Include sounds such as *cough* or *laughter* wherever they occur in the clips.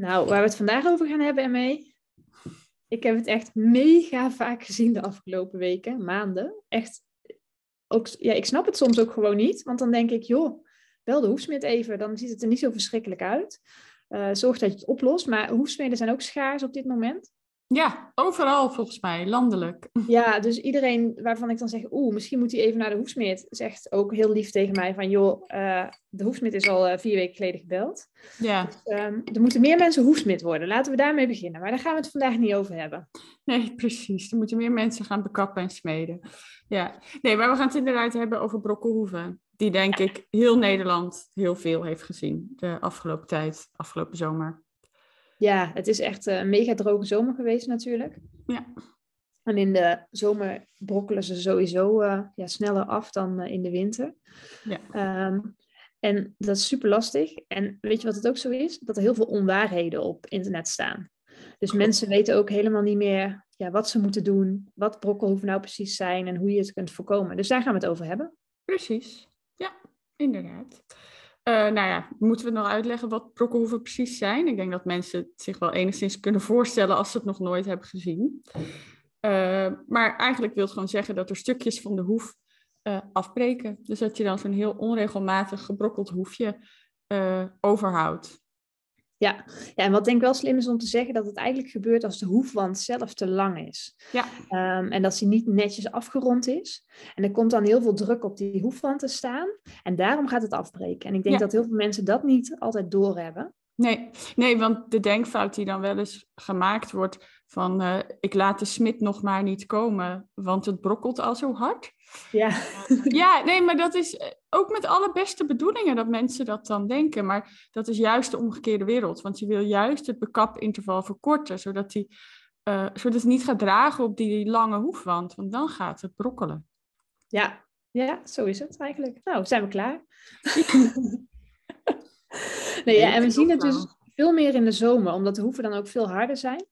Nou, waar we het vandaag over gaan hebben, mee. Ik heb het echt mega vaak gezien de afgelopen weken, maanden. Echt, ook, ja, ik snap het soms ook gewoon niet. Want dan denk ik, joh, bel de hoefsmid even. Dan ziet het er niet zo verschrikkelijk uit. Uh, zorg dat je het oplost. Maar hoefsmeden zijn ook schaars op dit moment. Ja, overal volgens mij, landelijk. *laughs* Ja, dus iedereen waarvan ik dan zeg, oeh, misschien moet hij even naar de hoefsmid, zegt ook heel lief tegen mij van, joh, uh, de hoefsmid is al uh, vier weken geleden gebeld. Ja. Dus, um, er moeten meer mensen hoefsmid worden. Laten we daarmee beginnen. Maar daar gaan we het vandaag niet over hebben. Nee, *laughs* precies. Er moeten meer mensen gaan bekappen en smeden. Ja, nee, maar we gaan het inderdaad hebben over brokkelhoeven. Die denk ik heel Nederland heel veel heeft gezien de afgelopen tijd, afgelopen zomer. Ja, het is echt een mega droge zomer geweest natuurlijk. Ja. En in de zomer brokkelen ze sowieso uh, ja, sneller af dan uh, in de winter. Ja. Um, en dat is super lastig. En weet je wat het ook zo is? Dat er heel veel onwaarheden op internet staan. Dus mensen weten ook helemaal niet meer ja, wat ze moeten doen, wat brokkelhoeven nou precies zijn en hoe je het kunt voorkomen. Dus daar gaan we het over hebben. Precies, ja, inderdaad. Uh, nou ja, moeten we nog uitleggen wat brokkelhoeven precies zijn? Ik denk dat mensen het zich wel enigszins kunnen voorstellen als ze het nog nooit hebben gezien. Uh, maar eigenlijk wil het gewoon zeggen dat er stukjes van de hoef uh, afbreken. Dus dat je dan zo'n heel onregelmatig gebrokkeld hoefje overhoudt. Ja. ja, en wat denk ik wel slim is om te zeggen, dat het eigenlijk gebeurt als de hoefwand zelf te lang is. Ja. Um, en dat die niet netjes afgerond is. En er komt dan heel veel druk op die hoefwand te staan. En daarom gaat het afbreken. En ik denk Ja. dat heel veel mensen dat niet altijd doorhebben. Nee, nee, want de denkfout die dan wel eens gemaakt wordt van eh, ik laat de smid nog maar niet komen, want het brokkelt al zo hard. Ja, Ja, nee, maar dat is eh, ook met alle beste bedoelingen dat mensen dat dan denken. Maar dat is juist de omgekeerde wereld. Want je wil juist het bekapinterval verkorten, zodat, die, eh, zodat het niet gaat dragen op die lange hoefwand. Want dan gaat het brokkelen. ja, ja, zo is het eigenlijk. Nou, zijn we klaar? *laughs* nee, ja, en we zien het dus veel meer in de zomer, omdat de hoeven dan ook veel harder zijn.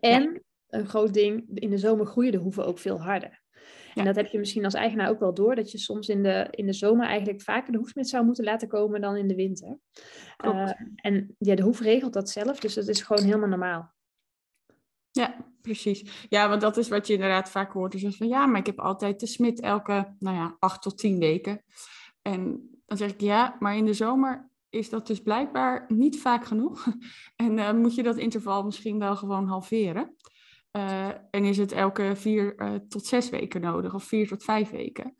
En een groot ding, in de zomer groeien de hoeven ook veel harder. En dat heb je misschien als eigenaar ook wel door, dat je soms in de, in de zomer eigenlijk vaker de hoefsmid zou moeten laten komen dan in de winter. Uh, en ja, de hoef regelt dat zelf, dus dat is gewoon helemaal normaal. Ja, precies. Ja, want dat is wat je inderdaad vaak hoort. Dus van ja, maar ik heb altijd de smid elke, nou ja, acht tot tien weken. En dan zeg ik ja, maar in de zomer is dat dus blijkbaar niet vaak genoeg. *laughs* En uh, moet je dat interval misschien wel gewoon halveren. Uh, en is het elke vier uh, tot zes weken nodig, of vier tot vijf weken.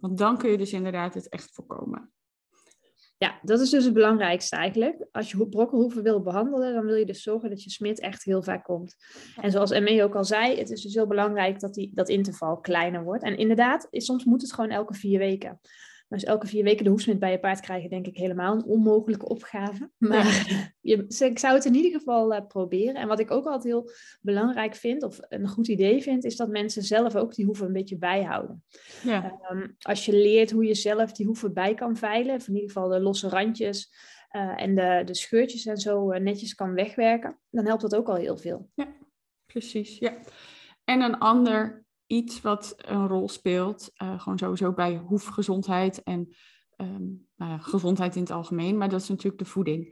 Want dan kun je dus inderdaad het echt voorkomen. Ja, dat is dus het belangrijkste eigenlijk. Als je brokkelhoeven wil behandelen, dan wil je dus zorgen dat je smid echt heel vaak komt. En zoals Emme ook al zei, het is dus heel belangrijk dat die, dat interval kleiner wordt. En inderdaad, soms moet het gewoon elke vier weken. Dus elke vier weken de hoefsmid bij je paard krijgen, denk ik helemaal een onmogelijke opgave. *laughs* Maar ja. je, ik zou het in ieder geval uh, proberen. En wat ik ook altijd heel belangrijk vind, of een goed idee vind, is dat mensen zelf ook die hoeven een beetje bijhouden. Ja. Um, als je leert hoe je zelf die hoeven bij kan veilen, of in ieder geval de losse randjes uh, en de, de scheurtjes en zo uh, netjes kan wegwerken, dan helpt dat ook al heel veel. Ja, precies. Ja. En een ander iets wat een rol speelt, uh, gewoon sowieso bij hoefgezondheid en um, nou gezondheid in het algemeen, maar dat is natuurlijk de voeding.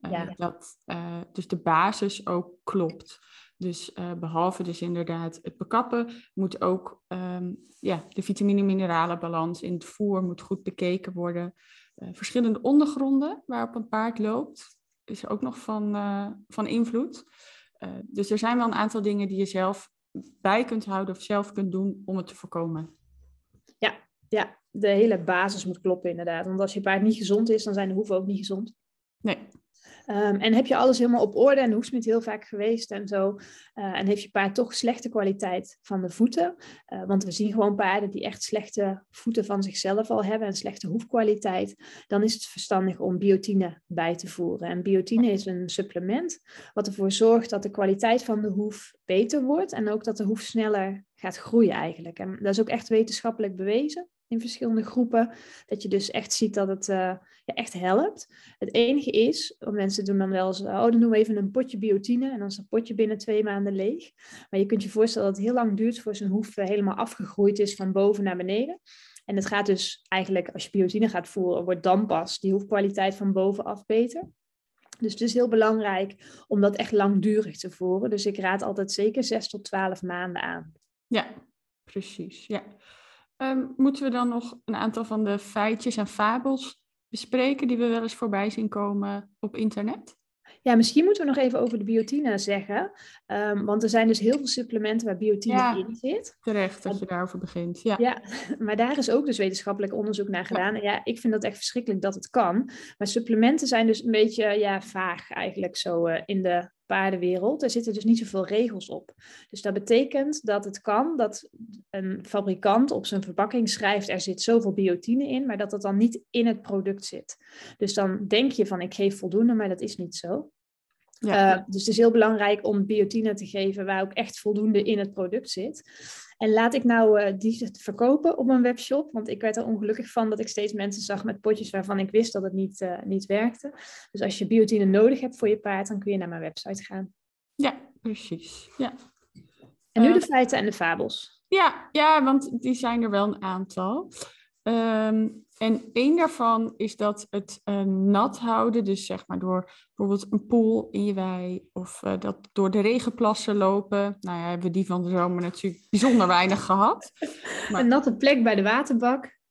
Uh, Ja. Dat uh, dus de basis ook klopt. Dus behalve dus inderdaad het bekappen, moet ook um, ja, de vitamine-mineralenbalans in het voer moet goed bekeken worden. verschillende ondergronden waarop een paard loopt, is ook nog van, van invloed. dus er zijn wel een aantal dingen die je zelf bij kunt houden of zelf kunt doen om het te voorkomen. Ja, ja, de hele basis moet kloppen inderdaad. Want als je paard niet gezond is, dan zijn de hoeven ook niet gezond. Nee. Ehm, en heb je alles helemaal op orde en de hoefsmid heel vaak geweest en zo. Uh, en heeft je paard toch slechte kwaliteit van de voeten. Uh, want we zien gewoon paarden die echt slechte voeten van zichzelf al hebben en slechte hoefkwaliteit. Dan is het verstandig om biotine bij te voeren. En biotine is een supplement wat ervoor zorgt dat de kwaliteit van de hoef beter wordt. En ook dat de hoef sneller gaat groeien eigenlijk. En dat is ook echt wetenschappelijk bewezen in verschillende groepen. Dat je dus echt ziet dat het uh, ja, echt helpt. Het enige is, mensen doen dan wel eens, oh dan doen we even een potje biotine en dan is dat potje binnen twee maanden leeg. Maar je kunt je voorstellen dat het heel lang duurt voor zijn hoef helemaal afgegroeid is van boven naar beneden. En het gaat dus eigenlijk, als je biotine gaat voeren, wordt dan pas die hoefkwaliteit van bovenaf beter. Dus het is heel belangrijk om dat echt langdurig te voeren. Dus ik raad altijd zeker 6 tot 12 maanden aan. Ja, precies. Ja. Um, moeten we dan nog een aantal van de feitjes en fabels bespreken die we wel eens voorbij zien komen op internet? Ja, misschien moeten we nog even over de biotine zeggen. Um, want er zijn dus heel veel supplementen waar biotine in zit. Terecht dat je daarover begint. Ja. ja, *laughs* maar daar is ook dus wetenschappelijk onderzoek naar gedaan. En ja, ik vind dat echt verschrikkelijk dat het kan. Maar supplementen zijn dus een beetje ja, vaag eigenlijk zo uh, in de paardenwereld. Er zitten dus niet zoveel regels op. Dus dat betekent dat het kan dat een fabrikant op zijn verpakking schrijft er zit zoveel biotine in, maar dat dat dan niet in het product zit. Dus dan denk je van ik geef voldoende, maar dat is niet zo. Ja. Uh, dus het is heel belangrijk om biotine te geven waar ook echt voldoende in het product zit. En laat ik nou uh, die verkopen op mijn webshop, want ik werd er ongelukkig van dat ik steeds mensen zag met potjes waarvan ik wist dat het niet, uh, niet werkte. Dus als je biotine nodig hebt voor je paard, dan kun je naar mijn website gaan. Ja, precies. Ja. En nu de feiten en de fabels. Ja, ja, want die zijn er wel een aantal. Um, en één daarvan is dat het uh, nat houden, dus zeg maar door bijvoorbeeld een pool in je wei of uh, dat door de regenplassen lopen. Nou ja, hebben we die van de zomer natuurlijk bijzonder weinig *laughs* gehad. Maar een natte plek bij de waterbak.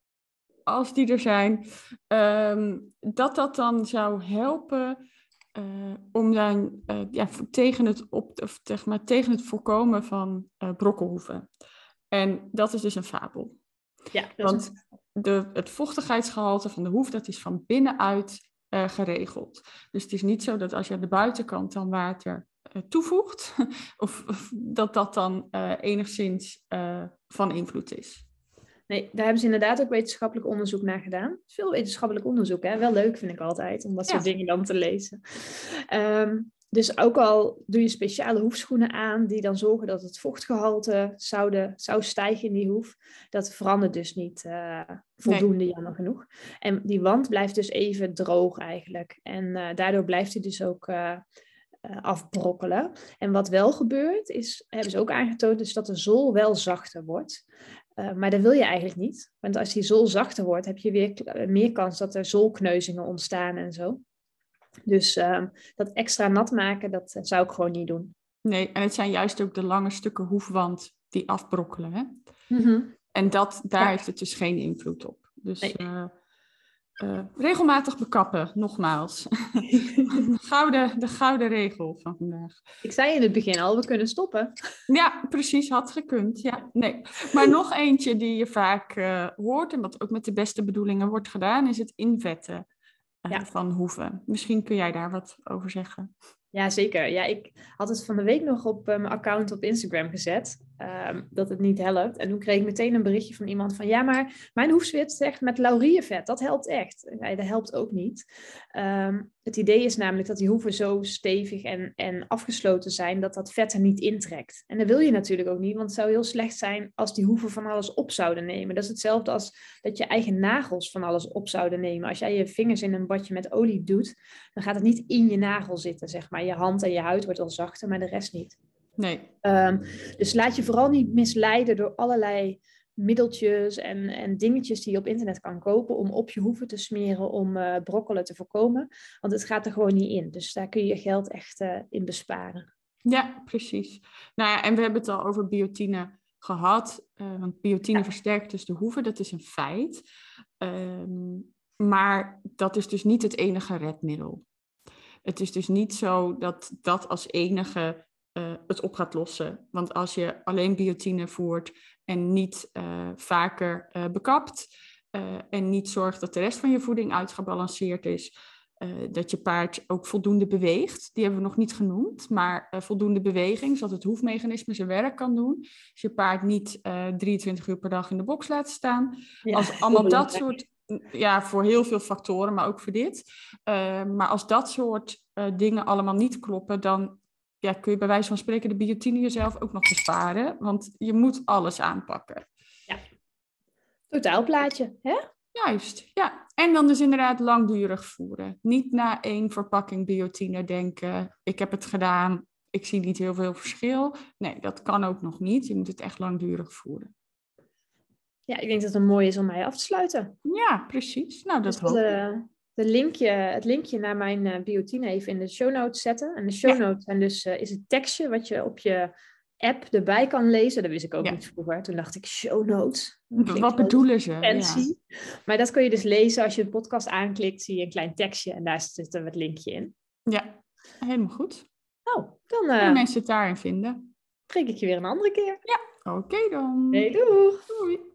Als die er zijn, um, dat dat dan zou helpen uh, om dan ja, tegen, het op, of, zeg maar, tegen het voorkomen van brokkelhoeven. En dat is dus een fabel. Ja, dat Want de, het vochtigheidsgehalte van de hoef, dat is van binnenuit uh, geregeld. Dus het is niet zo dat als je aan de buitenkant dan water uh, toevoegt, *laughs* of, of, dat dat dan uh, enigszins van invloed is. Nee, daar hebben ze inderdaad ook wetenschappelijk onderzoek naar gedaan. Veel wetenschappelijk onderzoek, hè? Wel leuk vind ik altijd, om dat soort dingen dan te lezen. Um, dus ook al doe je speciale hoefschoenen aan die dan zorgen dat het vochtgehalte zouden, zou stijgen in die hoef, dat verandert dus niet uh, voldoende jammer genoeg. En die wand blijft dus even droog eigenlijk. En uh, daardoor blijft hij dus ook uh, afbrokkelen. En wat wel gebeurt, is, hebben ze ook aangetoond, is dat de zool wel zachter wordt. maar dat wil je eigenlijk niet. Want als die zool zachter wordt, heb je weer meer kans dat er zoolkneuzingen ontstaan en zo. Dus uh, dat extra nat maken, dat eh, zou ik gewoon niet doen. Nee, en het zijn juist ook de lange stukken hoefwand die afbrokkelen. Hè? Mm -hmm. En dat, daar ja. heeft het dus geen invloed op. Dus nee. uh, uh, regelmatig bekappen, nogmaals. *laughs* *laughs* gouden, de gouden regel van vandaag. Ik zei in het begin al, we kunnen stoppen. Ja, precies, had gekund. Ja, nee. Maar nog eentje die je vaak uh, hoort en wat ook met de beste bedoelingen wordt gedaan, is het invetten ja. van Hoeven. Misschien kun jij daar wat over zeggen. Ja, zeker. Ja, ik had het van de week nog op uh, mijn account op Instagram gezet. Um, dat het niet helpt. En toen kreeg ik meteen een berichtje van iemand van... Ja, maar mijn hoefzwit zegt met lauriervet. Dat helpt echt. Nee, dat helpt ook niet. Um, het idee is namelijk dat die hoeven zo stevig en, en afgesloten zijn... dat dat vet er niet intrekt. En dat wil je natuurlijk ook niet. Want het zou heel slecht zijn als die hoeven van alles op zouden nemen. Dat is hetzelfde als dat je eigen nagels van alles op zouden nemen. Als jij je vingers in een badje met olie doet... dan gaat het niet in je nagel zitten, zeg maar. Je hand en je huid wordt al zachter, maar de rest niet. Nee. Um, dus laat je vooral niet misleiden door allerlei middeltjes en, en dingetjes die je op internet kan kopen om op je hoeven te smeren om uh, brokkelen te voorkomen. Want het gaat er gewoon niet in. Dus daar kun je je geld echt uh, in besparen. Ja, precies. Nou ja, en we hebben het al over biotine gehad. Uh, want biotine ja. versterkt dus de hoeven, dat is een feit. Um, maar dat is dus niet het enige redmiddel. Het is dus niet zo dat dat als enige uh, het op gaat lossen. Want als je alleen biotine voert en niet uh, vaker uh, bekapt en niet zorgt dat de rest van je voeding uitgebalanceerd is, dat je paard ook voldoende beweegt. Die hebben we nog niet genoemd, maar voldoende beweging, zodat het hoefmechanisme zijn werk kan doen. Dus je paard niet 23 uur per dag in de box laten staan. Als allemaal dat soort ja, voor heel veel factoren, maar ook voor dit. maar als dat soort dingen allemaal niet kloppen, dan ja, kun je bij wijze van spreken de biotine jezelf ook nog besparen. Want je moet alles aanpakken. Ja, totaalplaatje, hè? Juist, ja. En dan dus inderdaad langdurig voeren. Niet na één verpakking biotine denken, ik heb het gedaan, ik zie niet heel veel verschil. Nee, dat kan ook nog niet. Je moet het echt langdurig voeren. Ja, ik denk dat het een mooi is om mij af te sluiten. Ja, precies. Nou, dat dus hoop ik de linkje, het linkje naar mijn uh, biotine even in de show notes zetten. En de show notes zijn dus, uh, is het tekstje wat je op je app erbij kan lezen. Dat wist ik ook niet vroeger. Toen dacht ik, show notes. Wat bedoelen ze? Fancy. Maar dat kun je dus lezen als je de podcast aanklikt, zie je een klein tekstje en daar zit er het linkje in. Ja, helemaal goed. Nou, dan... Uh, mensen het daarin vinden. Prik ik je weer een andere keer. Ja, oké dan. Hey, doei. Doei.